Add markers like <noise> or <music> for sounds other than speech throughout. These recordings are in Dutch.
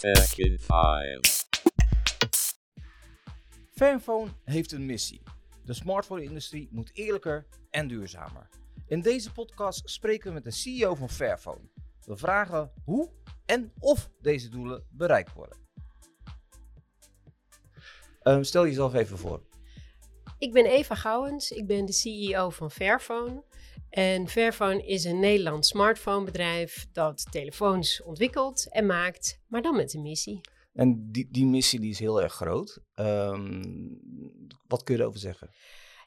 Tech in 5. Fairphone heeft een missie. De smartphone-industrie moet eerlijker en duurzamer. In deze podcast spreken we met de CEO van Fairphone. We vragen hoe en of deze doelen bereikt worden. Ehm, stel jezelf even voor. Ik ben Eva Gouwens, ik ben de CEO van Fairphone. En Fairphone is een Nederlands smartphonebedrijf dat telefoons ontwikkelt en maakt, maar dan met een missie. En die, die missie die is heel erg groot. Ehm, wat kun je erover zeggen?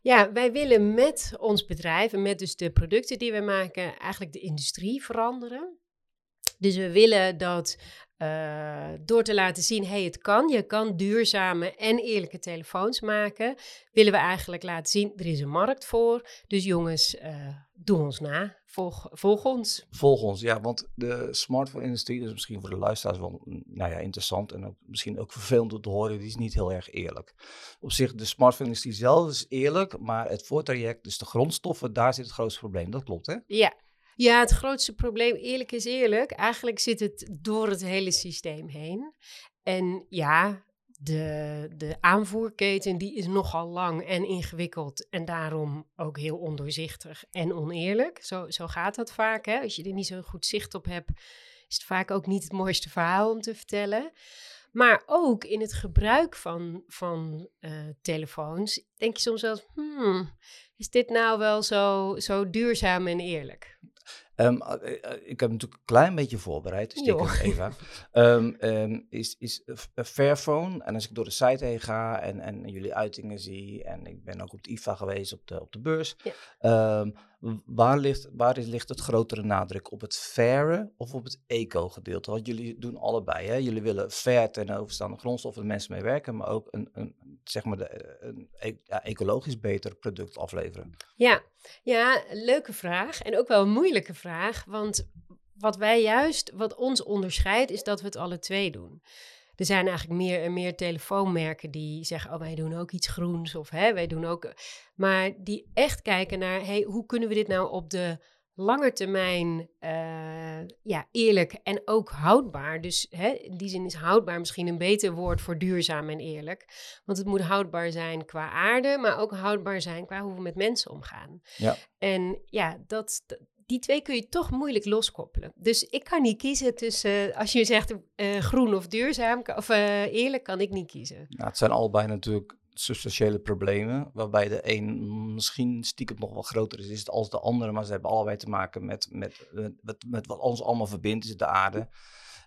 Ja, wij willen met ons bedrijf en met dus de producten die we maken, eigenlijk de industrie veranderen. Dus we willen dat uh, door te laten zien, hey, het kan, je kan duurzame en eerlijke telefoons maken, willen we eigenlijk laten zien, er is een markt voor. Dus jongens, uh, doe ons na, volg, volg, ons. Volg ons, ja, want de smartphone-industrie, is misschien voor de luisteraars wel nou ja, interessant en ook, misschien ook vervelend om te horen, die is niet heel erg eerlijk. Op zich, de smartphone-industrie zelf is eerlijk, maar het voortraject, dus de grondstoffen, daar zit het grootste probleem. Dat klopt, hè? Ja, ja, het grootste probleem, eerlijk is eerlijk, eigenlijk zit het door het hele systeem heen. En ja, de, de aanvoerketen die is nogal lang en ingewikkeld en daarom ook heel ondoorzichtig en oneerlijk. Zo, zo gaat dat vaak. Hè? Als je er niet zo goed zicht op hebt, is het vaak ook niet het mooiste verhaal om te vertellen. Maar ook in het gebruik van, van uh, telefoons denk je soms wel, hmm, is dit nou wel zo, zo duurzaam en eerlijk? Um, ik heb natuurlijk een klein beetje voorbereid, dus stiekem Eva. Um, um, is, is Fairphone, en als ik door de site heen ga en, en jullie uitingen zie, en ik ben ook op de IFA geweest op de, op de beurs, ja. waar, ligt, waar ligt het grotere nadruk? Op het faire of op het eco-gedeelte? Want jullie doen allebei, hè? Jullie willen fair ten overstaande grondstoffen, mensen mee werken, maar ook een, een zeg maar de, een e-, ecologisch beter product afleveren. Ja, ja, leuke vraag en ook wel een moeilijke vraag. Want wat wij juist, wat ons onderscheidt, is dat we het alle twee doen. Er zijn eigenlijk meer en meer telefoonmerken die zeggen: Oh, wij doen ook iets groens. Of hè, wij doen ook. Maar die echt kijken naar: hey, hoe kunnen we dit nou op de lange termijn uh, ja, eerlijk en ook houdbaar. Dus hè, in die zin is houdbaar misschien een beter woord voor duurzaam en eerlijk. Want het moet houdbaar zijn qua aarde, maar ook houdbaar zijn qua hoe we met mensen omgaan. Ja. En ja, dat, die twee kun je toch moeilijk loskoppelen. Dus ik kan niet kiezen tussen, als je zegt uh, groen of duurzaam, of eerlijk, kan ik niet kiezen. Nou, het zijn allebei natuurlijk substantiële problemen, waarbij de een misschien stiekem nog wel groter is, is het als de andere, maar ze hebben allebei te maken met, met, met, met wat ons allemaal verbindt, is de aarde.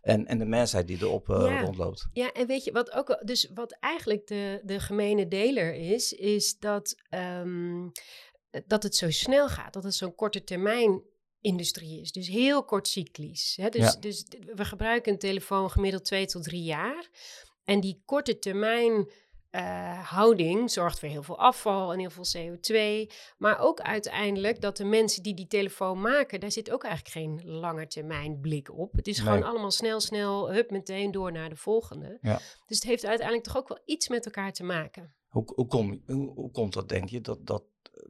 En, en de mensheid die erop uh, rondloopt. Ja, en weet je wat ook, dus wat eigenlijk de, de gemene deler is, is dat, um, dat het zo snel gaat, dat het zo'n korte termijn industrie is. Dus heel kort cyclisch. Hè? Dus, ja. dus we gebruiken een telefoon gemiddeld twee tot drie jaar. En die korte termijn uh, houding zorgt voor heel veel afval en heel veel CO2. Maar ook uiteindelijk dat de mensen die die telefoon maken, daar zit ook eigenlijk geen lange termijn blik op. Het is gewoon allemaal snel, snel, hup, meteen door naar de volgende. Ja. Dus het heeft uiteindelijk toch ook wel iets met elkaar te maken. Hoe, hoe, kom, hoe, hoe komt dat, denk je, dat, dat,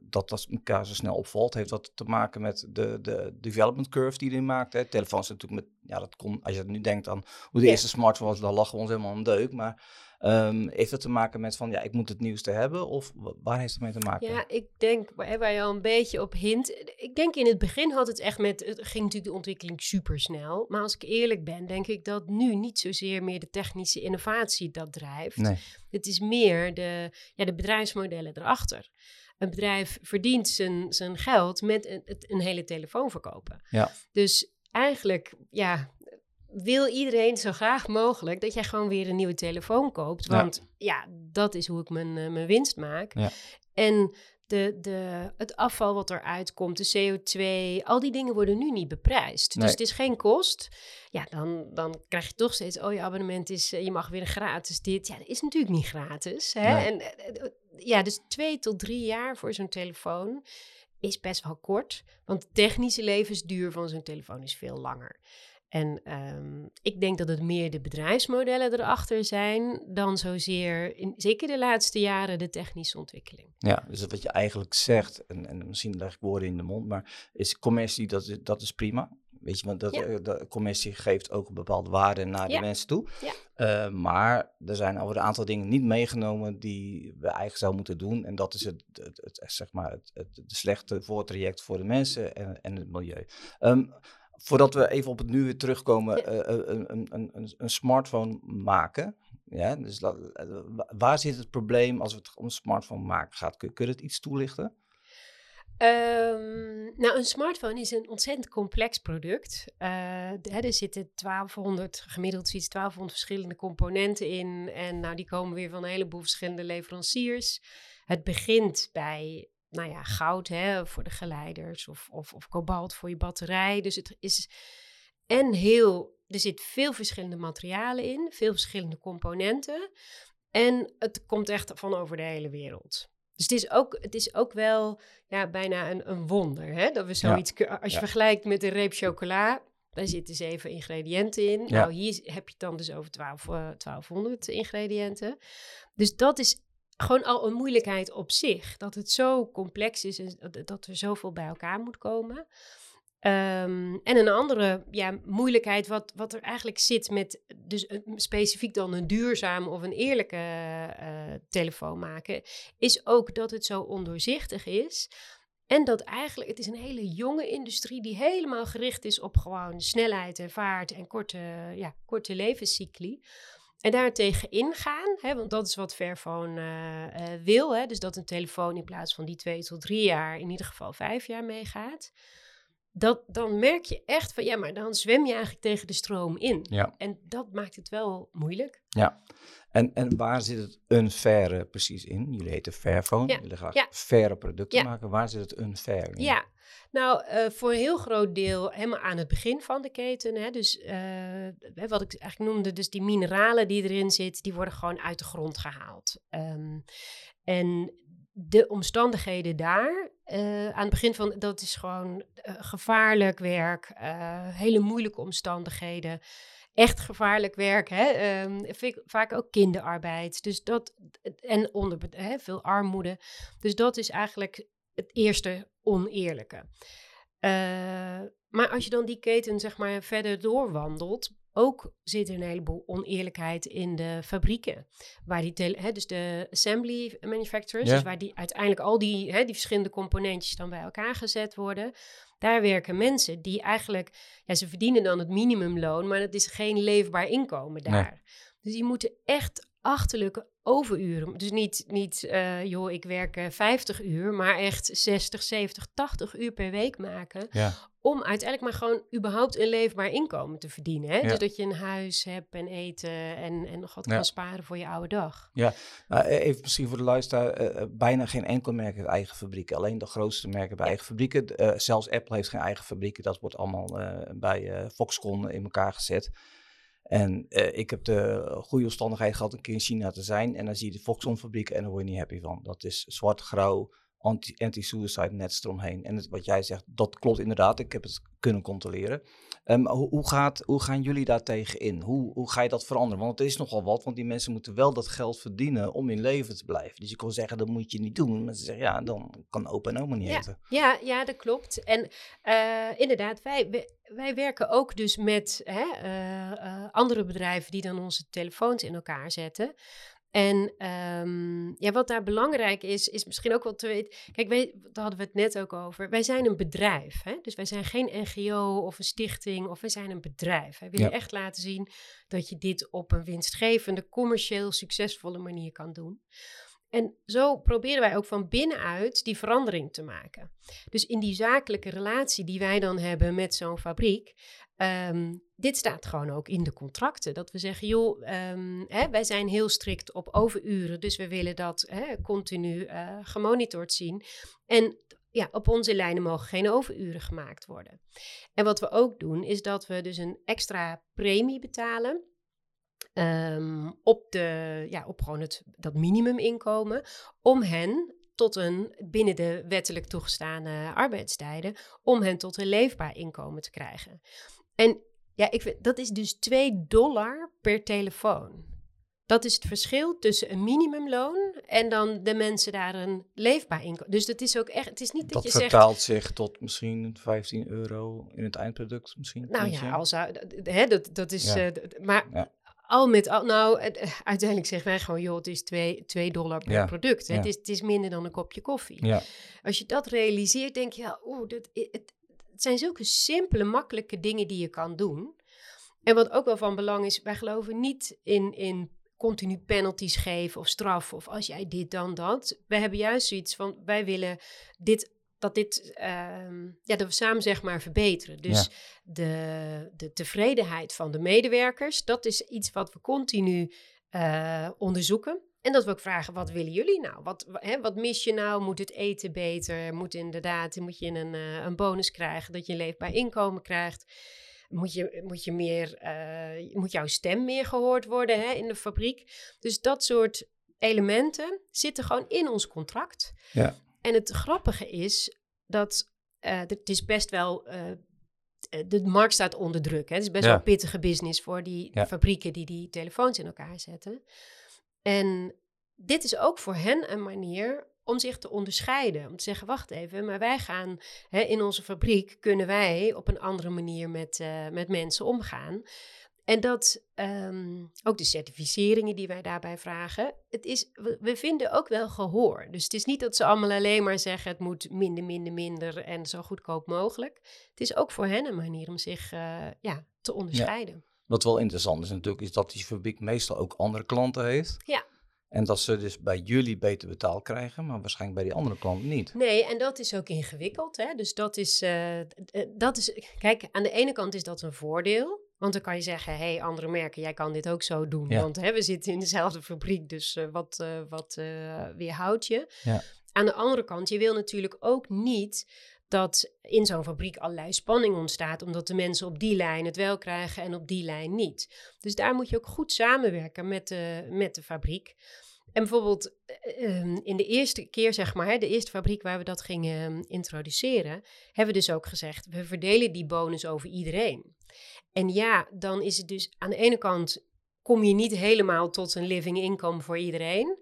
dat dat elkaar zo snel opvalt? Heeft dat te maken met de, de development curve die erin maakt? Hè? Telefoons natuurlijk met, ja, dat kon, als je nu denkt aan hoe de eerste smartphone was, dan lachen we ons helemaal een deuk. Maar Um, heeft het te maken met van ja, ik moet het nieuwste hebben? Of waar heeft het mee te maken? Ja, ik denk waar je al een beetje op hint. Ik denk in het begin had het echt met. Het ging natuurlijk de ontwikkeling super snel. Maar als ik eerlijk ben, denk ik dat nu niet zozeer meer de technische innovatie dat drijft. Nee. Het is meer de, ja, de bedrijfsmodellen erachter. Een bedrijf verdient zijn, zijn geld met een, een hele telefoon verkopen. Ja. Dus eigenlijk, ja, wil iedereen zo graag mogelijk dat jij gewoon weer een nieuwe telefoon koopt. Want ja, dat is hoe ik mijn, uh, mijn winst maak. Ja. En de, de, het afval wat eruit komt, de CO2, al die dingen worden nu niet beprijsd. Dus het is geen kost. Ja, dan, dan krijg je toch steeds, oh je abonnement is, eh, je mag weer gratis dit. Ja, dat is natuurlijk niet gratis. Hè? En eh, ja, dus twee tot drie jaar voor zo'n telefoon is best wel kort. Want de technische levensduur van zo'n telefoon is veel langer. En um, ik denk dat het meer de bedrijfsmodellen erachter zijn dan zozeer, in, zeker de laatste jaren, de technische ontwikkeling. Ja, dus wat je eigenlijk zegt, en, en misschien leg ik woorden in de mond, maar is commercie, dat is, dat is prima. Weet je, want dat, Ja. eh, de commissie geeft ook een bepaalde waarde naar Ja. de mensen toe. Ja. Eh, maar er zijn alweer een aantal dingen niet meegenomen die we eigenlijk zouden moeten doen. En dat is het, het, het, zeg maar het, het, het slechte voortraject voor de mensen en, en het milieu. Ehm, voordat we even op het nu weer terugkomen, Ja. eh, eh, een, een, een, een, een smartphone maken. Ja, dus dat, wa- waar zit het probleem als het om een smartphone maken gaat? Kun, kun je het iets toelichten? Ehm, nou, een smartphone is een ontzettend complex product. Eh, hè, er zitten 1200, gemiddeld zoiets 1200 verschillende componenten in. En nou, die komen weer van een heleboel verschillende leveranciers. Het begint bij, nou ja, goud hè, voor de geleiders of, of, of kobalt voor je batterij. Dus het is en heel, er zit veel verschillende materialen in, veel verschillende componenten. En het komt echt van over de hele wereld. Dus het is ook, het is ook wel ja, bijna een, een wonder. Hè? Dat we zoiets kun- Als je ja. vergelijkt met een reep chocola, daar zitten zeven ingrediënten in. Ja. Nou, hier heb je het dan dus over 12, eh, 1200 ingrediënten. Dus dat is gewoon al een moeilijkheid op zich. Dat het zo complex is en dat- er zoveel bij elkaar moet komen. Ehm, en een andere ja, moeilijkheid, wat, wat er eigenlijk zit met dus een- specifiek dan een duurzame of een eerlijke eh, telefoon maken, is ook dat het zo ondoorzichtig is. En dat eigenlijk, het is een hele jonge industrie die helemaal gericht is op gewoon snelheid en vaart en korte, ja, korte levenscycli. En daartegen ingaan, hè, want dat is wat Fairphone eh, eh, wil. Hè, dus dat een telefoon in plaats van die twee tot drie jaar, in ieder geval vijf jaar meegaat. Dat, dan merk je echt van, ja, maar dan zwem je eigenlijk tegen de stroom in. Ja. En dat maakt het wel moeilijk. Ja. En, en waar zit het unfaire precies in? Jullie heten Fairphone. Ja, Jullie graag ja. faire producten Ja. maken. Waar zit het unfair in? Ja, nou, eh, voor een heel groot deel helemaal aan het begin van de keten. Hè, dus hè, wat ik eigenlijk noemde, dus die mineralen die erin zitten, die worden gewoon uit de grond gehaald. Ehm, en de omstandigheden daar, eh, aan het begin van, dat is gewoon eh, gevaarlijk werk, eh, hele moeilijke omstandigheden. Echt gevaarlijk werk, hè? ehm, vaak ook kinderarbeid. Dus dat, en onder, hè, veel armoede. Dus dat is eigenlijk het eerste oneerlijke. Maar als je dan die keten zeg maar verder doorwandelt, ook zit er een heleboel oneerlijkheid in de fabrieken. Waar die tele- hè, dus de assembly manufacturers, Ja. dus waar die uiteindelijk al die, hè, die verschillende componentjes dan bij elkaar gezet worden. Daar werken mensen die eigenlijk, ja, ze verdienen dan het minimumloon, maar het is geen leefbaar inkomen Nee. daar. Dus die moeten echt achterlijke overuren. Dus niet, niet eh, joh, ik werk eh, 50 uur, maar echt 60, 70, 80 uur per week maken. Ja. Om uiteindelijk maar gewoon überhaupt een leefbaar inkomen te verdienen. Hè? Ja. Dus dat je een huis hebt en eten en, en nog wat Ja. kan sparen voor je oude dag. Nou, eh, even misschien voor de luisteraar, eh, eh, bijna geen enkel merk heeft eigen fabrieken. Alleen de grootste merken hebben Ja. eigen fabrieken. Eh, zelfs Apple heeft geen eigen fabrieken. Dat wordt allemaal bij Foxconn in elkaar gezet. En ik heb de goede omstandigheid gehad een keer in China te zijn. En dan zie je de Foxconn fabrieken en daar word je niet happy van. Dat is zwart-grauw, anti- anti-suicide nets eromheen. En het, wat jij zegt, dat klopt inderdaad. Ik heb het kunnen controleren. Ehm, hoe, hoe, gaat, hoe gaan jullie daar tegen in? Hoe, hoe ga je dat veranderen? Want het is nogal wat, want die mensen moeten wel dat geld verdienen om in leven te blijven. Dus je kon zeggen, dat moet je niet doen. Maar ze zeggen, ja, dan kan opa en oma niet Ja. eten. Ja, ja, dat klopt. En eh, inderdaad, wij, wij, wij werken ook dus met hè, eh, eh, andere bedrijven die dan onze telefoons in elkaar zetten. En ehm, ja, wat daar belangrijk is, is misschien ook wel te weten. Kijk, wij, daar hadden we het net ook over. Wij zijn een bedrijf. Hè? Dus wij zijn geen NGO of een stichting, of wij zijn een bedrijf. Wij willen Ja. echt laten zien dat je dit op een winstgevende, commercieel succesvolle manier kan doen. En zo proberen wij ook van binnenuit die verandering te maken. Dus in die zakelijke relatie die wij dan hebben met zo'n fabriek. ehm, dit staat gewoon ook in de contracten. Dat we zeggen, joh, ehm, hè, wij zijn heel strikt op overuren. Dus we willen dat hè, continu eh, gemonitord zien. En ja, op onze lijnen mogen geen overuren gemaakt worden. En wat we ook doen, is dat we dus een extra premie betalen. Ehm, op, de, ja, op gewoon het, dat minimuminkomen. Om hen tot een, binnen de wettelijk toegestane arbeidstijden, om hen tot een leefbaar inkomen te krijgen. En ja, ik vind, dat is dus 2 dollar per telefoon. Dat is het verschil tussen een minimumloon en dan de mensen daar een leefbaar inkomen. Dus dat is ook echt, het is niet dat, Dat je zegt, vertaalt zich tot misschien 15 euro in het eindproduct misschien. nou ja, als, d- hè, dat, dat is, Ja. eh, maar Ja. Al met al, nou, eh, uiteindelijk zeggen wij gewoon, joh, het is 2 twee dollar per Ja. product. Ja. Het, is, het is minder dan een kopje koffie. Ja, Als je dat realiseert, denk je, ja, oeh, dat, het, het zijn zulke simpele, makkelijke dingen die je kan doen. En wat ook wel van belang is, wij geloven niet in, in continu penalties geven of straf of als jij dit dan dat. We hebben juist zoiets van, wij willen dit, dat dit, ehm, ja, dat we samen zeg maar verbeteren. Dus de, de tevredenheid van de medewerkers, dat is iets wat we continu eh, onderzoeken. En dat we ook vragen, wat willen jullie nou? Wat, wa- hè, wat mis je nou? Moet het eten beter? Moet inderdaad, moet je een, eh, een bonus krijgen dat je een leefbaar inkomen krijgt? Moet, je, moet, je meer, eh, moet jouw stem meer gehoord worden hè, in de fabriek? Dus dat soort elementen zitten gewoon in ons contract. Ja. En het grappige is dat eh, het is best wel... eh, eh, de markt staat onder druk. Hè? Het is best Ja. wel een pittige business voor die Ja. fabrieken die die telefoons in elkaar zetten. En dit is ook voor hen een manier om zich te onderscheiden. Om te zeggen, wacht even, maar wij gaan hè, in onze fabriek... kunnen wij op een andere manier met, met mensen omgaan. En dat ehm, ook de certificeringen die wij daarbij vragen, het is, we, vinden ook wel gehoor. Dus het is niet dat ze allemaal alleen maar zeggen het moet minder, minder, minder en zo goedkoop mogelijk. Het is ook voor hen een manier om zich eh, ja, te onderscheiden. wat wel interessant is natuurlijk, is dat die fabriek meestal ook andere klanten heeft. Ja. En dat ze dus bij jullie beter betaald krijgen, maar waarschijnlijk bij die andere klanten niet. Nee, en dat is ook ingewikkeld. Hè? Dus dat is, eh, dat is, kijk, aan de ene kant is dat een voordeel. Want dan kan je zeggen, hé, hey, andere merken, jij kan dit ook zo doen. Ja. Want hè, we zitten in dezelfde fabriek, dus eh, wat, eh, wat eh, weerhoudt je? Ja. Aan de andere kant, je wil natuurlijk ook niet dat in zo'n fabriek allerlei spanning ontstaat, omdat de mensen op die lijn het wel krijgen en op die lijn niet. Dus daar moet je ook goed samenwerken met de, met de fabriek. En bijvoorbeeld eh, ehm, in de eerste keer, zeg maar, hè, de eerste fabriek waar we dat gingen ehm, introduceren, hebben we dus ook gezegd, we verdelen die bonus over iedereen. En ja, dan is het dus aan de ene kant kom je niet helemaal tot een living income voor iedereen.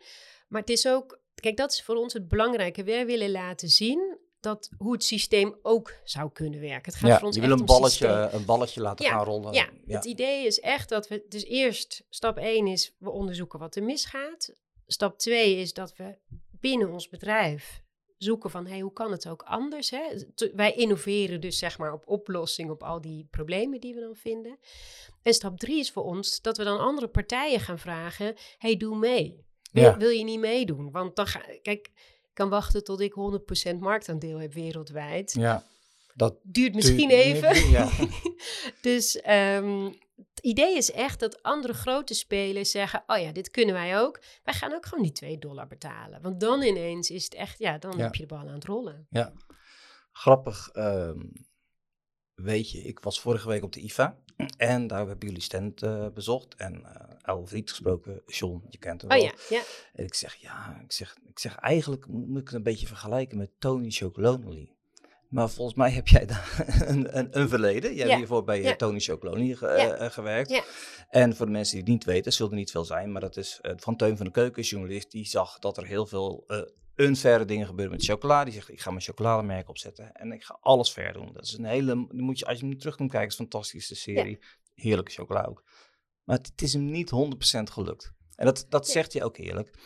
Maar het is ook, kijk, dat is voor ons het belangrijke. Wij willen laten zien dat hoe het systeem ook zou kunnen werken. Het gaat Ja, voor ons je echt wil een balletje, een balletje laten Ja, gaan rollen. Ja, het idee is echt dat we, dus eerst stap 1 is we onderzoeken wat er misgaat. Stap 2 is dat we binnen ons bedrijf zoeken van, hey, hoe kan het ook anders? Hè? Wij innoveren dus zeg maar op oplossing op al die problemen die we dan vinden. En stap 3 is voor ons dat we dan andere partijen gaan vragen, hey, doe mee. Wil, Ja. wil je niet meedoen? Want dan ga, kijk, ik kan wachten tot ik 100% marktaandeel heb wereldwijd. ja. Dat Duurt misschien duurt even. Ja. <laughs> dus ehm, het idee is echt dat andere grote spelers zeggen: Oh ja, dit kunnen wij ook. Wij gaan ook gewoon die 2 dollar betalen. Want dan ineens is het echt, ja, dan Ja. heb je de bal aan het rollen. Grappig, ehm, weet je, ik was vorige week op de IFA en daar hebben jullie stand eh, bezocht en eh oude vriend gesproken, John, je kent hem Oh wel. ja, ja. En ik zeg, ja, ik zeg, ik zeg eigenlijk moet ik het een beetje vergelijken met Tony Chocolonely. Maar volgens mij heb jij daar <laughs> een, een, een verleden. Jij hebt hiervoor bij eh. Tony ge- Ja. eh, gewerkt. Ja. En voor de mensen die het niet weten, zullen er niet veel zijn, maar dat is eh, van Teun van de Keuken, journalist, die zag dat er heel veel unfaire dingen gebeuren met chocola. Die zegt, ik ga mijn chocolademerk opzetten en ik ga alles fair doen. Dat is een hele, moet je, als je hem terug kunt kijken, is een fantastische serie. Heerlijke chocola ook. Maar het, het is hem niet 100% gelukt. En dat, dat zegt hij ook eerlijk.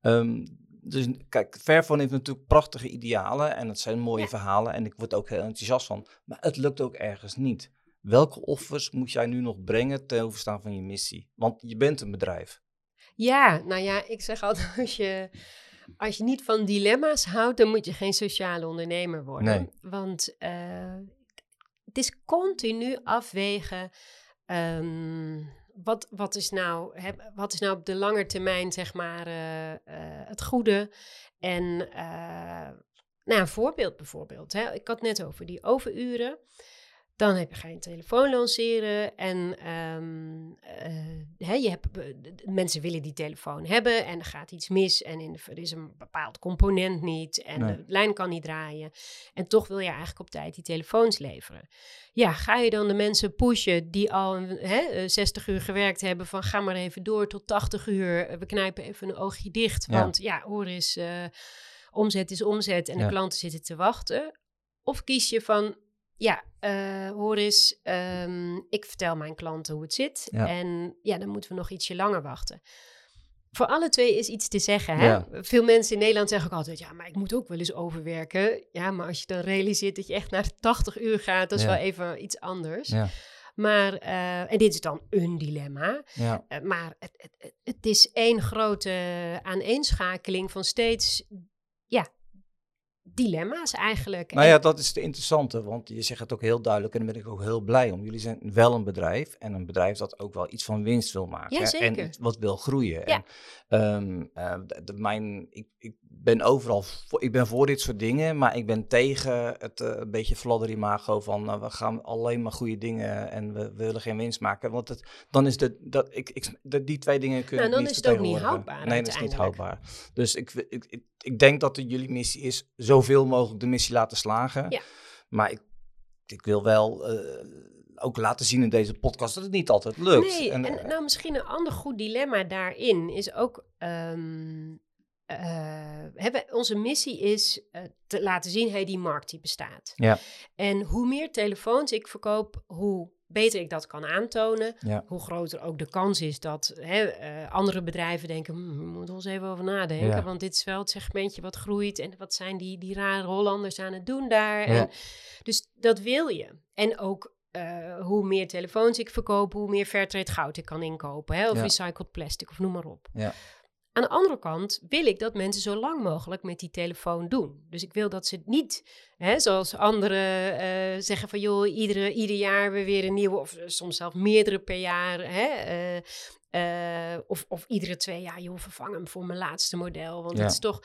Ehm, dus kijk, Fairphone heeft natuurlijk prachtige idealen en het zijn mooie Ja. verhalen en ik word ook heel enthousiast van. Maar het lukt ook ergens niet. Welke offers moet jij nu nog brengen ten overstaan van je missie? Want je bent een bedrijf. Ja, nou ja, ik zeg altijd: <laughs> als je, als je niet van dilemma's houdt, dan moet je geen sociale ondernemer worden. Nee. Want eh, het is continu afwegen. ehm, wat, wat, is nou, wat is nou op de lange termijn, zeg maar, eh, eh, het goede? En eh, nou, een voorbeeld bijvoorbeeld. Hè. Ik had net over die overuren. Dan heb je, ga je een telefoon lanceren en eh, hè, je hebt, eh, mensen willen die telefoon hebben en er gaat iets mis en in de, er is een bepaald component niet en Nee. de lijn kan niet draaien. En toch wil je eigenlijk op tijd die telefoons leveren. Ja, ga je dan de mensen pushen die al hè, eh, 60 uur gewerkt hebben van ga maar even door tot 80 uur. eh, We knijpen even een oogje dicht, Ja. want ja, hoor eens, eh, omzet is omzet en Ja. de klanten zitten te wachten. Of kies je van, ja, eh, hoor eens, ehm, ik vertel mijn klanten hoe het zit. Ja. En ja, dan moeten we nog ietsje langer wachten. Voor alle twee is iets te zeggen. Hè? Ja. Veel mensen in Nederland zeggen ook altijd, ja, maar ik moet ook wel eens overwerken. Ja, maar als je dan realiseert dat je echt naar de 80 uur gaat, dat is Ja. wel even iets anders. Ja, Maar, eh, en dit is dan een dilemma. ja. Eh, maar het, het, het, het is één grote aaneenschakeling van steeds, ja, dilemma's eigenlijk. Nou ja, dat is de interessante, want je zegt het ook heel duidelijk en daar ben ik ook heel blij om. Jullie zijn wel een bedrijf en een bedrijf dat ook wel iets van winst wil maken. Ja. En wat wil groeien. Ja. En, ehm, eh, mijn, ik, ik ben overal, voor, ik ben voor dit soort dingen, maar ik ben tegen het eh, een beetje fladderimago van eh, we gaan alleen maar goede dingen en we, we willen geen winst maken. Want het, dan is de, dat, ik, ik, de, die twee dingen kunnen Nou, dan niet is het ook niet houdbaar Nee, dat is niet houdbaar. Dus ik, ik, ik, ik denk dat de, jullie missie is zoveel mogelijk de missie laten slagen. Ja. Maar ik, ik wil wel eh, ook laten zien in deze podcast dat het niet altijd lukt. Nee, en, eh, nou misschien een ander goed dilemma daarin is ook... ehm, hebben, onze missie is eh, te laten zien, hey, die markt die bestaat. Ja. En hoe meer telefoons ik verkoop, hoe beter ik dat kan aantonen. Ja. Hoe groter ook de kans is dat hè, eh, andere bedrijven denken, hmm, we moeten eens even over nadenken. Ja. Want dit is wel het segmentje wat groeit. En wat zijn die, die rare Hollanders aan het doen daar? En, dus dat wil je. En ook hoe meer telefoons ik verkoop, hoe meer fairtrade goud ik kan inkopen. Hè? Of Ja. recycled plastic of noem maar op. Ja. Aan de andere kant wil ik dat mensen zo lang mogelijk met die telefoon doen. Dus ik wil dat ze het niet, hè, zoals anderen eh, zeggen van joh, iedere, ieder jaar weer weer een nieuwe, of eh, soms zelfs meerdere per jaar. Hè, eh, of, of iedere twee jaar, joh, vervang hem voor mijn laatste model. Want Ja. het is toch.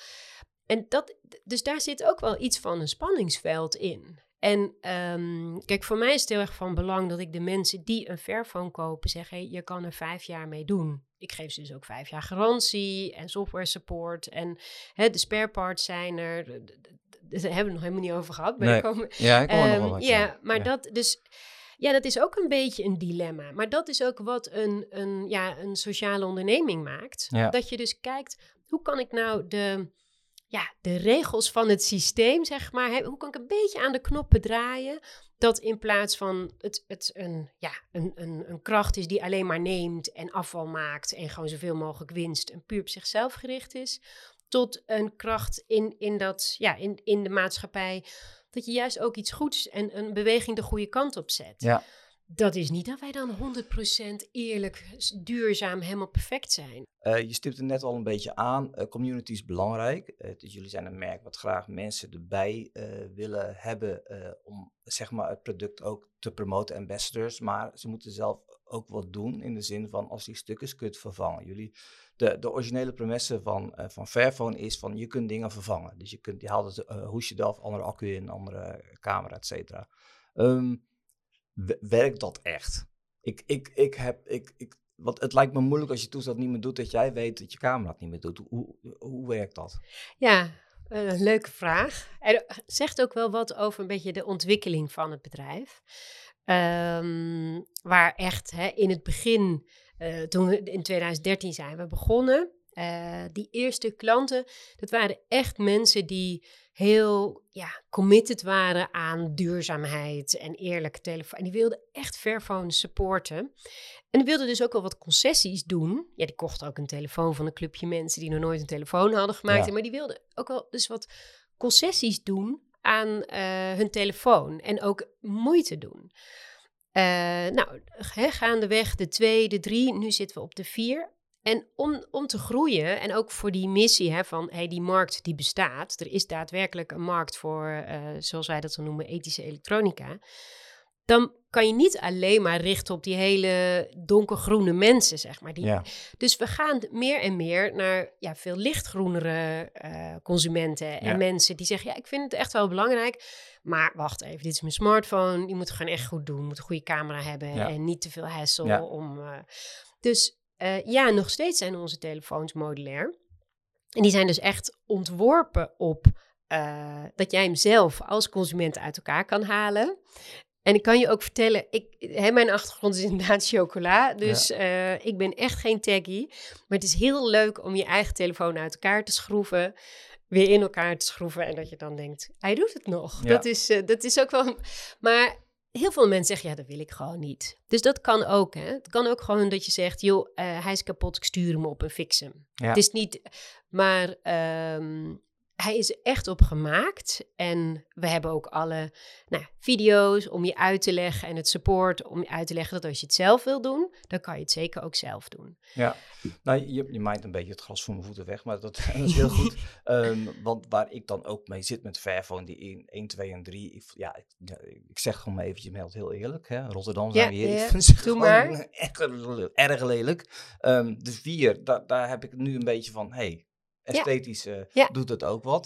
En dat, dus daar zit ook wel iets van een spanningsveld in. En ehm, kijk, voor mij is het heel erg van belang dat ik de mensen die een Fairphone kopen zeg, hey, je kan er vijf jaar mee doen. Ik geef ze dus ook vijf jaar garantie en software support. En hè, de spare parts zijn er. Daar hebben we nog helemaal niet over gehad. Maar Nee. komen, ja, ik hoor nog Ehm, wel wat. ja, maar Ja. dat dus. Ja, dat is ook een beetje een dilemma. Maar dat is ook wat een, een, ja, een sociale onderneming maakt. Ja. Dat je dus kijkt, hoe kan ik nou de, ja, de regels van het systeem, zeg maar, hè, hoe kan ik een beetje aan de knoppen draaien, dat in plaats van het, het een, ja, een, een, een kracht is die alleen maar neemt en afval maakt en gewoon zoveel mogelijk winst en puur op zichzelf gericht is, tot een kracht in, in, dat, ja, in, in de maatschappij, dat je juist ook iets goeds en een beweging de goede kant op zet. Ja. Dat is niet dat wij dan 100% eerlijk, duurzaam, helemaal perfect zijn. Eh, je stipt er net al een beetje aan. eh, community is belangrijk. Eh, dus jullie zijn een merk wat graag mensen erbij willen hebben om zeg maar, het product ook te promoten, ambassadors. Maar ze moeten zelf ook wat doen in de zin van als die stukken kunt vervangen. Jullie, de, de originele premesse van, van Fairphone is van je kunt dingen vervangen. Dus je, kunt, je haalt het hoesje eraf, andere accu in, andere camera, et cetera. Ehm, werkt dat echt? Ik, ik, ik heb, ik, ik, want het lijkt me moeilijk als je toestel niet meer doet, dat jij weet dat je camera het niet meer doet. Hoe, hoe werkt dat? Ja, eh, leuke vraag. En zegt ook wel wat over een beetje de ontwikkeling van het bedrijf. Ehm, waar echt hè, in het begin, eh, toen we in 2013 zijn we begonnen, eh, die eerste klanten, dat waren echt mensen die heel ja, committed waren aan duurzaamheid en eerlijke telefoon. En die wilden echt Fairphone supporten. En die wilden dus ook wel wat concessies doen. Ja, die kochten ook een telefoon van een clubje mensen die nog nooit een telefoon hadden gemaakt. Ja. Maar die wilden ook wel dus wat concessies doen aan eh, hun telefoon. En ook moeite doen. Eh, nou, hè, gaandeweg de twee, de drie, nu zitten we op de vier. En om, om te groeien en ook voor die missie hè, van hey, die markt die bestaat. Er is daadwerkelijk een markt voor, eh, zoals wij dat zo noemen, ethische elektronica. dan kan je niet alleen maar richten op die hele donkergroene mensen, zeg maar. Die, Ja. Dus we gaan meer en meer naar ja, veel lichtgroenere eh, consumenten en Ja. mensen die zeggen, ja, ik vind het echt wel belangrijk, maar wacht even, dit is mijn smartphone, je moet het gewoon echt goed doen, moet een goede camera hebben Ja. en niet te veel hassle om... eh, dus eh, ja, nog steeds zijn onze telefoons modulair. En die zijn dus echt ontworpen op eh, dat jij hem zelf als consument uit elkaar kan halen. En ik kan je ook vertellen, ik, hè, mijn achtergrond is inderdaad chocola. Dus eh, ik ben echt geen taggy. Maar het is heel leuk om je eigen telefoon uit elkaar te schroeven. Weer in elkaar te schroeven. En dat je dan denkt, hij doet het nog. Ja. Dat, is, dat is ook wel... Maar heel veel mensen zeggen, ja, dat wil ik gewoon niet. Dus dat kan ook, hè. Het kan ook gewoon dat je zegt, joh, eh, hij is kapot, ik stuur hem op en fix hem. Ja. Het is niet... Maar ehm, hij is echt op gemaakt. En we hebben ook alle nou, video's om je uit te leggen en het support om je uit te leggen dat als je het zelf wil doen, dan kan je het zeker ook zelf doen. Ja, nou, je, je maait een beetje het gras voor mijn voeten weg, maar dat, <laughs> dat is heel <laughs> goed. Ehm, want waar ik dan ook mee zit met Fairphone, die 1, 1 2 en 3, ik, ja, ik, ik zeg gewoon maar eventjes heel, heel eerlijk, hè, Rotterdam zijn Ja, we hier, ja, ik vind ze maar. <laughs> echt erg lelijk. Ehm, de 4, daar, daar heb ik nu een beetje van, hey, esthetisch eh, Ja. doet het ook wat.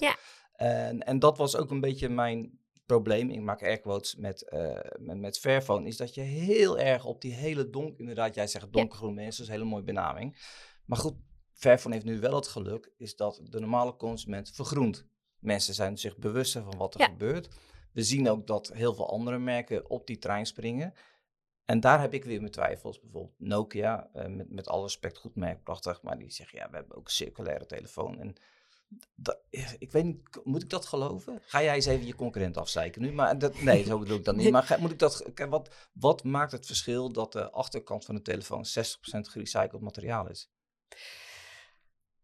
En, en dat was ook een beetje mijn probleem, ik maak airquotes met, eh met, met Fairphone, is dat je heel erg op die hele donker, inderdaad, jij zegt donkergroen mensen, dat is een hele mooie benaming. Maar goed, Fairphone heeft nu wel het geluk, is dat de normale consument vergroent. Mensen zijn zich bewuster van wat er Ja. gebeurt. We zien ook dat heel veel andere merken op die trein springen. En daar heb ik weer mijn twijfels. Bijvoorbeeld Nokia, eh, met, met alle respect, goed merk, prachtig. Maar die zeggen, ja, we hebben ook een circulaire telefoon. En dat, ik weet niet, moet ik dat geloven? Ga jij eens even je concurrent afzeiken nu? Maar dat, nee, zo bedoel ik dat niet. Maar ga- moet ik dat, wat, wat maakt het verschil dat de achterkant van de telefoon 60% gerecycled materiaal is?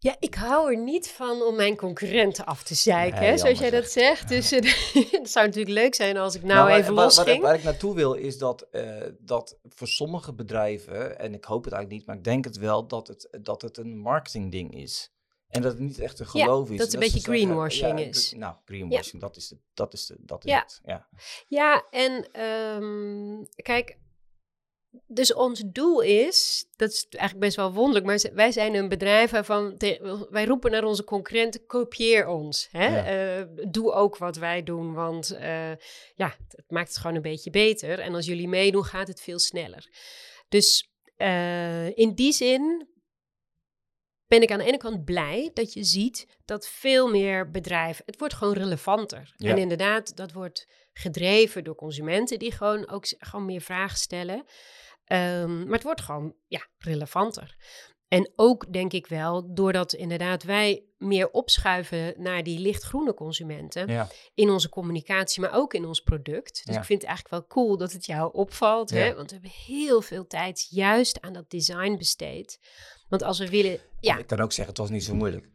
Ja, ik hou er niet van om mijn concurrenten af te zeiken, Nee, hè, zoals jij dat zegt. Dus eh, <laughs> het zou natuurlijk leuk zijn als ik nou, waar- even waar, los waar, ik naartoe wil is dat, eh, dat voor sommige bedrijven, en ik hoop het eigenlijk niet, maar ik denk het wel, dat het, dat het een marketingding is. En dat het niet echt een Ja, geloof is. dat het een beetje zeggen, greenwashing ja, is. Nou, greenwashing, dat is, de, dat is, de, dat is Ja. het. Ja. Ja, en ehm, kijk, dus ons doel is, dat is eigenlijk best wel wonderlijk, maar wij zijn een bedrijf waarvan te- wij roepen naar onze concurrenten: kopieer ons. Hè? Ja. Eh, doe ook wat wij doen, want eh, ja, het maakt het gewoon een beetje beter. En als jullie meedoen, gaat het veel sneller. Dus eh, in die zin ben ik aan de ene kant blij dat je ziet dat veel meer bedrijven, het wordt gewoon relevanter. Ja. En inderdaad, dat wordt gedreven door consumenten die gewoon ook gewoon meer vragen stellen. Ehm, maar het wordt gewoon ja, relevanter. En ook denk ik wel, doordat inderdaad wij meer opschuiven naar die lichtgroene consumenten Ja. in onze communicatie, maar ook in ons product. Dus Ja. ik vind het eigenlijk wel cool dat het jou opvalt, hè? Want we hebben heel veel tijd juist aan dat design besteed. Want als we willen, ja, Ik kan ook zeggen, het was niet zo moeilijk.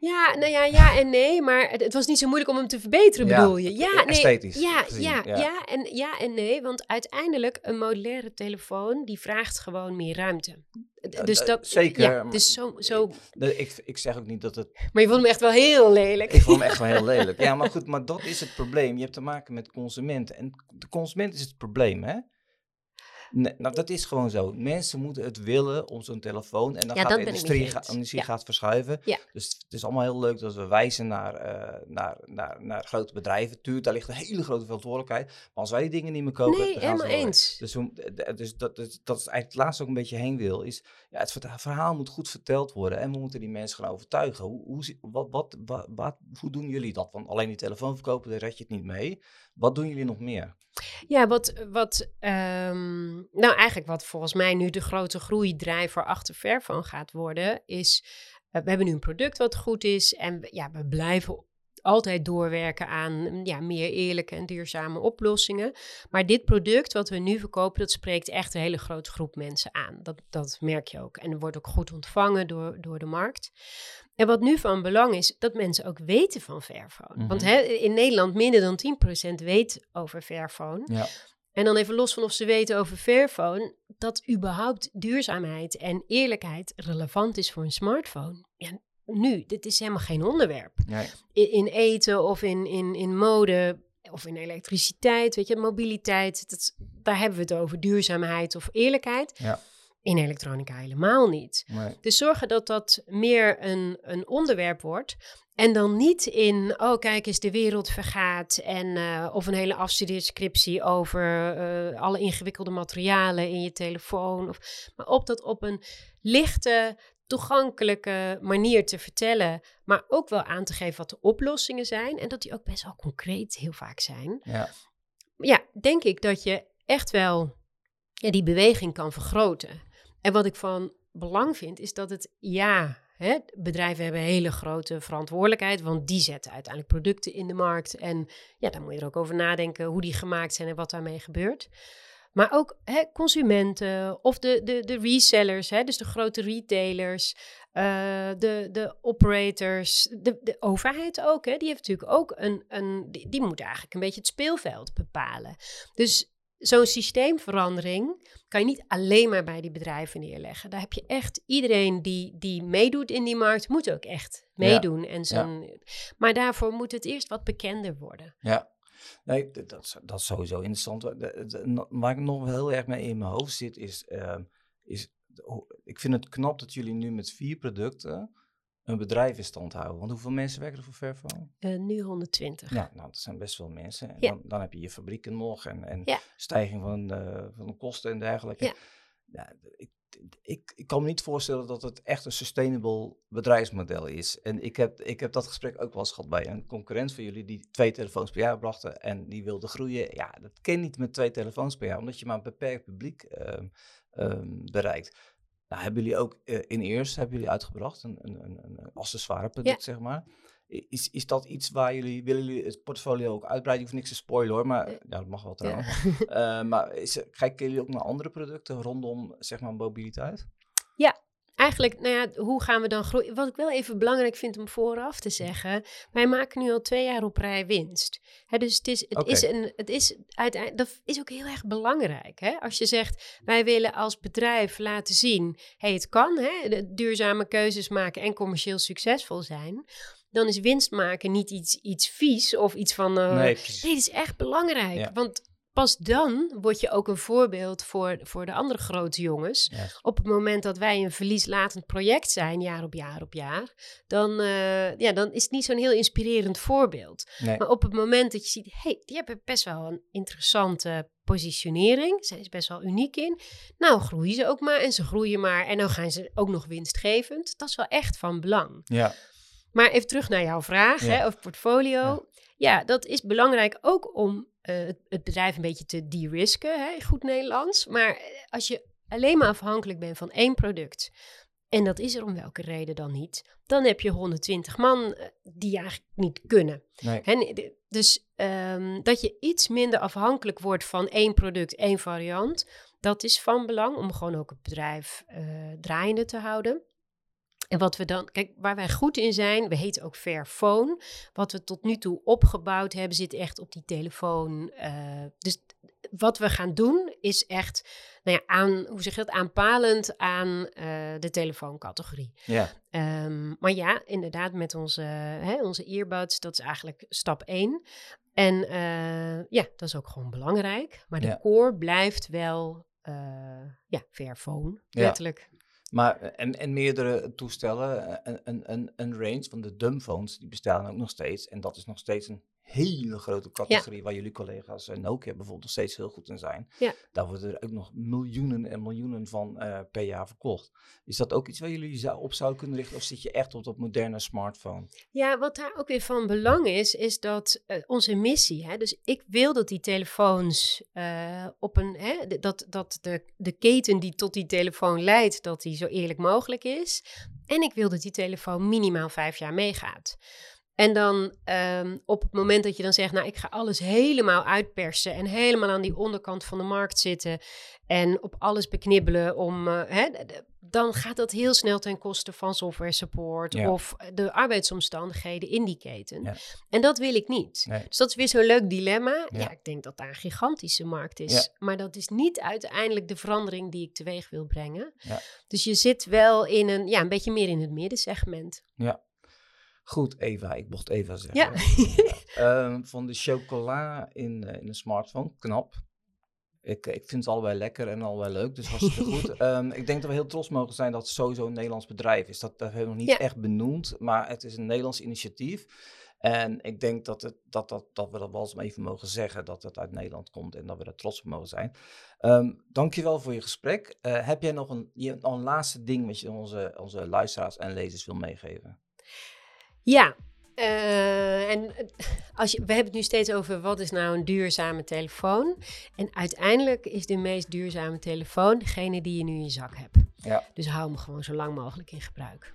Ja, nou ja, ja en nee, maar het, het was niet zo moeilijk om hem te verbeteren, Ja, bedoel je? Ja, nee, esthetisch ja, gezien, ja, ja. ja. en, ja en nee, want uiteindelijk een modulaire telefoon, die vraagt gewoon meer ruimte. Dus dat, zeker, Ja, dus zo, zo, Ik, ik zeg ook niet dat het maar je vond hem echt wel heel lelijk. Ik vond hem echt wel heel lelijk. Ja, maar goed, maar dat is het probleem. Je hebt te maken met consumenten. En de consument is het probleem, hè? Nee, nou, dat is gewoon zo. Mensen moeten het willen om zo'n telefoon. En dan Ja, gaat dat de industrie, ga- gaat verschuiven. Dus het is allemaal heel leuk dat we wijzen naar, eh, naar, naar, naar grote bedrijven. Tuurlijk, daar ligt een hele grote verantwoordelijkheid. Maar als wij die dingen niet meer kopen, Nee, dan gaan ze helemaal eens. Dus, dus dat, is, dat is eigenlijk het laatste ook een beetje heen wil. Is, ja, het verhaal moet goed verteld worden. En we moeten die mensen gaan overtuigen. Hoe, hoe, wat, wat, wat- hoe doen jullie dat? Want alleen die telefoon verkopen, daar red je het niet mee. Wat doen jullie nog meer? Ja, wat, wat ehm, nou eigenlijk wat volgens mij nu de grote groeidrijver achter Fairphone gaat worden, is eh, we hebben nu een product wat goed is en ja, we blijven altijd doorwerken aan mm, ja, meer eerlijke en duurzame oplossingen. Maar dit product wat we nu verkopen, dat spreekt echt een hele grote groep mensen aan. Dat, dat merk je ook. En wordt ook goed ontvangen door, door de markt. En wat nu van belang is, dat mensen ook weten van Fairphone. Want Mhm. hè, in Nederland minder dan 10% weet over Fairphone. Ja. En dan even los van of ze weten over Fairphone, dat überhaupt duurzaamheid en eerlijkheid relevant is voor een smartphone. Ja, nu, dit is helemaal geen onderwerp. Nee. In, in eten of in, in, in mode of in elektriciteit, weet je, mobiliteit. Dat, daar hebben we het over, duurzaamheid of eerlijkheid. Ja. In elektronica helemaal niet. Nee. Dus zorgen dat dat meer een, een onderwerp wordt. En dan niet in, oh kijk eens, de wereld vergaat. En, eh, of een hele afstudeerscriptie over eh, alle ingewikkelde materialen in je telefoon. Of, maar op dat op een lichte, toegankelijke manier te vertellen. Maar ook wel aan te geven wat de oplossingen zijn. En dat die ook best wel concreet heel vaak zijn. Ja. Ja, denk ik dat je echt wel ja, die beweging kan vergroten. En wat ik van belang vind, is dat het ja, hè, bedrijven hebben hele grote verantwoordelijkheid, want die zetten uiteindelijk producten in de markt. En ja, dan moet je er ook over nadenken hoe die gemaakt zijn en wat daarmee gebeurt. Maar ook hè, consumenten of de, de, de resellers, hè, dus de grote retailers, uh, de, de operators, de, de overheid ook. Hè, die heeft natuurlijk ook een, een die, die moet eigenlijk een beetje het speelveld bepalen. Dus zo'n systeemverandering kan je niet alleen maar bij die bedrijven neerleggen. Daar heb je echt iedereen die, die meedoet in die markt, moet ook echt meedoen. En zo'n, Maar daarvoor moet het eerst wat bekender worden. Ja. Nee, dat, is, dat is sowieso interessant. Waar ik nog wel heel erg mee in mijn hoofd zit, is, uh, is ik vind het knap dat jullie nu met vier producten een bedrijf in stand houden. Want hoeveel mensen werken er voor Vervo? Uh, nu 120. Ja, nou, dat zijn best veel mensen. En Ja. dan, dan heb je je fabrieken nog en, en Ja. stijging van, de van de kosten en dergelijke. Ja. Ja, ik, ik, ik kan me niet voorstellen dat het echt een sustainable bedrijfsmodel is. En ik heb, ik heb dat gesprek ook wel eens gehad bij een concurrent van jullie die twee telefoons per jaar brachten en die wilde groeien. Ja, dat kan niet met twee telefoons per jaar, omdat je maar een beperkt publiek ehm, ehm, bereikt. Nou, hebben jullie ook eh, in eerst hebben jullie uitgebracht een, een, een, een accessoireproduct, zeg maar. Is, is dat iets waar jullie, willen jullie het portfolio ook uitbreiden? Ik hoef niks te spoilen hoor, maar Eh, ja, dat mag wel Ja. trouwens. <laughs> Eh, maar is, kijken jullie ook naar andere producten rondom zeg maar mobiliteit? Eigenlijk, nou ja, hoe gaan we dan groeien? Wat ik wel even belangrijk vind om vooraf te zeggen, wij maken nu al twee jaar op rij winst. Hè, dus het is, het is een, het is uiteindelijk, dat is ook heel erg belangrijk. Hè? Als je zegt, wij willen als bedrijf laten zien, hey, het kan, hè, duurzame keuzes maken en commercieel succesvol zijn. Dan is winst maken niet iets, iets vies of iets van. eh, nee, dat is echt belangrijk. Ja. Want pas dan word je ook een voorbeeld voor, voor de andere grote jongens. Op het moment dat wij een verlieslatend project zijn, jaar op jaar op jaar, dan, eh, ja, dan is het niet zo'n heel inspirerend voorbeeld. Nee. Maar op het moment dat je ziet, hey, die hebben best wel een interessante positionering, zijn ze best wel uniek in. Nou, groeien ze ook maar en ze groeien maar en dan gaan ze ook nog winstgevend. Dat is wel echt van belang. Ja, Maar even terug naar jouw vraag Ja. hè, over portfolio. Ja. Ja. dat is belangrijk ook om eh, het, het bedrijf een beetje te de-risken, goed Nederlands. Maar eh, als je alleen maar afhankelijk bent van één product, en dat is er om welke reden dan niet, dan heb je 120 man eh, die eigenlijk niet kunnen. nee. De- dus ehm, dat je iets minder afhankelijk wordt van één product, één variant, dat is van belang om gewoon ook het bedrijf draaiende te houden. En wat we dan, kijk, waar wij goed in zijn, we heten ook Fairphone. Wat we tot nu toe opgebouwd hebben, zit echt op die telefoon. eh, dus wat we gaan doen, is echt, nou ja, aan, hoe zeg je dat, aanpalend aan eh, de telefooncategorie. Ja, Ehm, maar ja, inderdaad, met onze, hè, onze earbuds, dat is eigenlijk stap één. En eh, ja, dat is ook gewoon belangrijk. Maar de Ja. core blijft wel, ja, Fairphone, Ja. Maar eh, en, en meerdere toestellen, eh, een, een, een, een range van de dumbphones, die bestaan ook nog steeds. En dat is nog steeds een hele grote categorie waar jullie collega's en Nokia bijvoorbeeld nog steeds heel goed in zijn. Ja. Daar worden er ook nog miljoenen en miljoenen van eh, per jaar verkocht. Is dat ook iets waar jullie zou- op zouden kunnen richten of zit je echt op dat moderne smartphone? Ja, wat daar ook weer van belang is, is dat eh, onze missie, hè, dus ik wil dat die telefoons eh, op een, hè, dat, dat de, de keten die tot die telefoon leidt, dat die zo eerlijk mogelijk is. En ik wil dat die telefoon minimaal vijf jaar meegaat. En dan ehm, op het moment dat je dan zegt, nou ik ga alles helemaal uitpersen en helemaal aan die onderkant van de markt zitten en op alles beknibbelen om, eh, hè, dan gaat dat heel snel ten koste van software support Ja. of de arbeidsomstandigheden in die keten. Ja. En dat wil ik niet. Nee. Dus dat is weer zo'n leuk dilemma. Ja. Ja. ik denk dat daar een gigantische markt is. Ja. Maar dat is niet uiteindelijk de verandering die ik teweeg wil brengen. Ja. Dus je zit wel in een, ja, een beetje meer in het middensegment. Goed, Eva, ik mocht Eva zeggen. Ja. <laughs> Ehm, van de chocola in, in een smartphone, knap. Ik, ik vind het allebei lekker en allebei leuk, dus hartstikke goed. <laughs> Ehm, ik denk dat we heel trots mogen zijn dat het sowieso een Nederlands bedrijf is. Dat, dat hebben we nog niet Ja. echt benoemd, maar het is een Nederlands initiatief. En ik denk dat, het, dat, dat, dat we dat wel eens even mogen zeggen, dat het uit Nederland komt en dat we er trots op mogen zijn. Ehm dankjewel voor je gesprek. Eh, heb jij nog een, je, nog een laatste ding wat je onze, onze luisteraars en lezers wil meegeven? Ja, eh, en als je, we hebben het nu steeds over wat is nou een duurzame telefoon. En uiteindelijk is de meest duurzame telefoon degene die je nu in je zak hebt. Ja. Dus hou hem gewoon zo lang mogelijk in gebruik.